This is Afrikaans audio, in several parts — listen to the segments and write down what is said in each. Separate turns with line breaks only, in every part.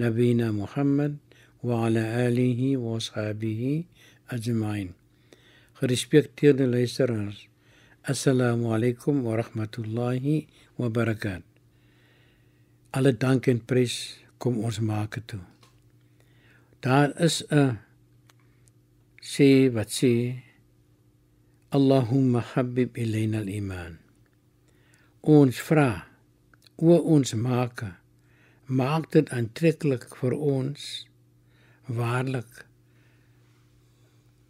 نبينا محمد وعلى آله وأصحابه أجمعين Gerespekteerde luisteraars, Assalamu alaykum wa rahmatullahi wa barakat. Alle dank en prys kom ons maak toe. Daar is 'n sê wat sê Allahumma habib ilayna al-iman. Ons vra o ons maak maak dit aantreklik vir ons waarlik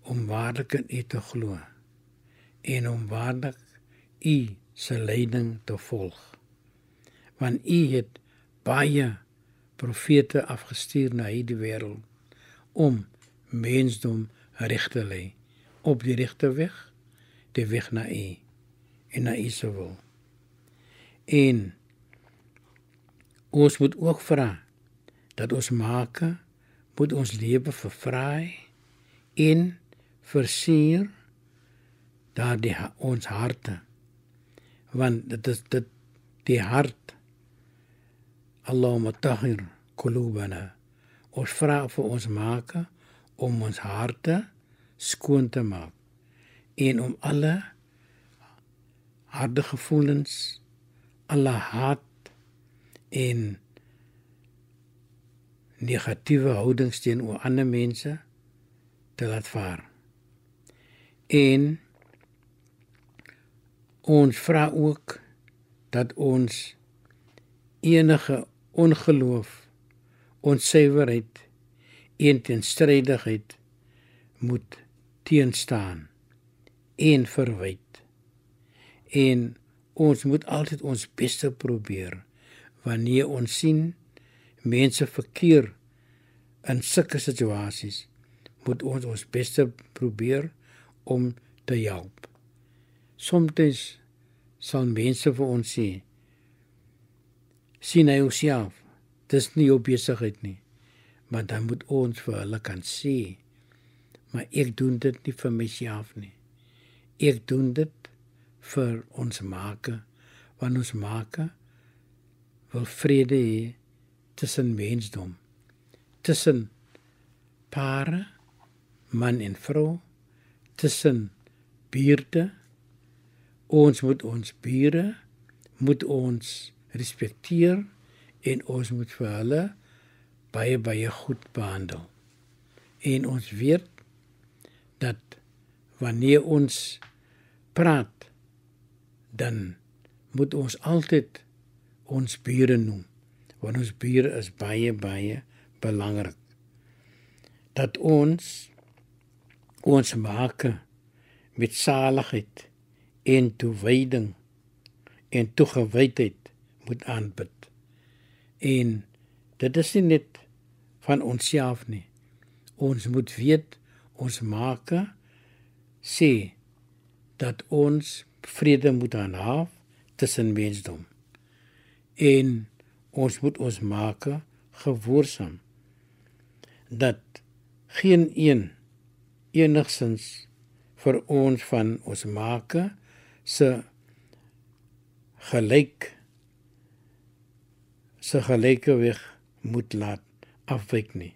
om waarlik in U te glo en om waarlik U se leiding te volg. Want U het baie profete afgestuur na hierdie wêreld om mensdom reg te lei op die regte weg, die weg na U en na U se wil. En ons moet ook vra dat ons maak moet ons lewe vervraai en versier daardie ons harte. Want dit is dit die hart Allahumma tahhir qulubana. Ons vra vir ons maak om ons harte skoon te maak en om alle harde gevoelens alle haat en negatiewe houdings teenoor ander mense te laat vaar. En ons vra ook dat ons enige ongeloof, onsuiverheid en teenstrydigheid moet teenstaan en verwyd. En ons moet altyd ons beste probeer wanneer ons sien mense verkeer in sulke situasies moet ons ons beste probeer om te help. Soms sal mense vir ons sê sien hy jouself dis nie jou besigheid nie maar dan moet ons vir hulle kan sê maar ek doen dit nie vir myself nie ek doen dit vir ons maake want ons maake wil vrede hê tussen mensdom tussen pare man en vrou tussen buurte. Ons moet ons bure moet ons respekteer en ons moet vir hulle baie baie goed behandel. En ons weet dat wanneer ons praat dan moet ons altyd ons bure noem want ons bure is baie baie belangrik dat ons ons maak met saligheid en toewyding en toegewydheid moet aanbid. En dit is nie net van onsself nie. Ons moet weet ons maak sê dat ons vrede moet aanhaaf tussen mensdom en ons moet ons maak gehoorsaam dat geen een enigsins vir ons van ons maak se gelyk se gelyke weg moet laat afwyk nie.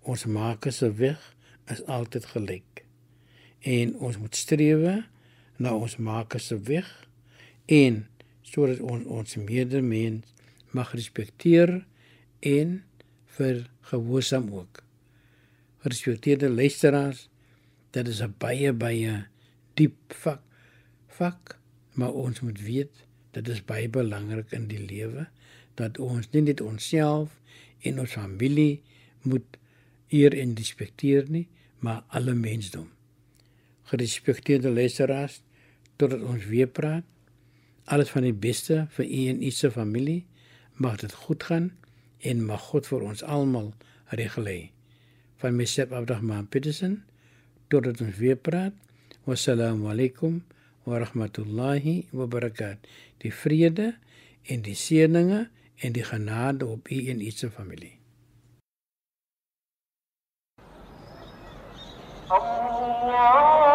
Ons maak se weg is altyd gelyk. En ons moet strewe na ons maak se weg en sodat ons ons medemens mag respekteer en vir gehoorsaam ook. Gerespekteerde luisteraars, dit is 'n baie baie diep vak vak, maar ons moet weet dit is baie belangrik in die lewe dat ons nie net onsself en ons familie moet eer en respekteer nie, maar alle mensdom. Gerespekteerde luisteraars, totdat ons weer praat, Alles van die beste vir u en u se familie. Mag dit goed gaan en mag God vir ons almal reg lê. Van myself Abdurrahman Petersen totdat ons weer praat. Wassalamu alaykum wa rahmatullahi wa barakat. Die vrede en die seëninge en die genade op u en u se familie.
Allah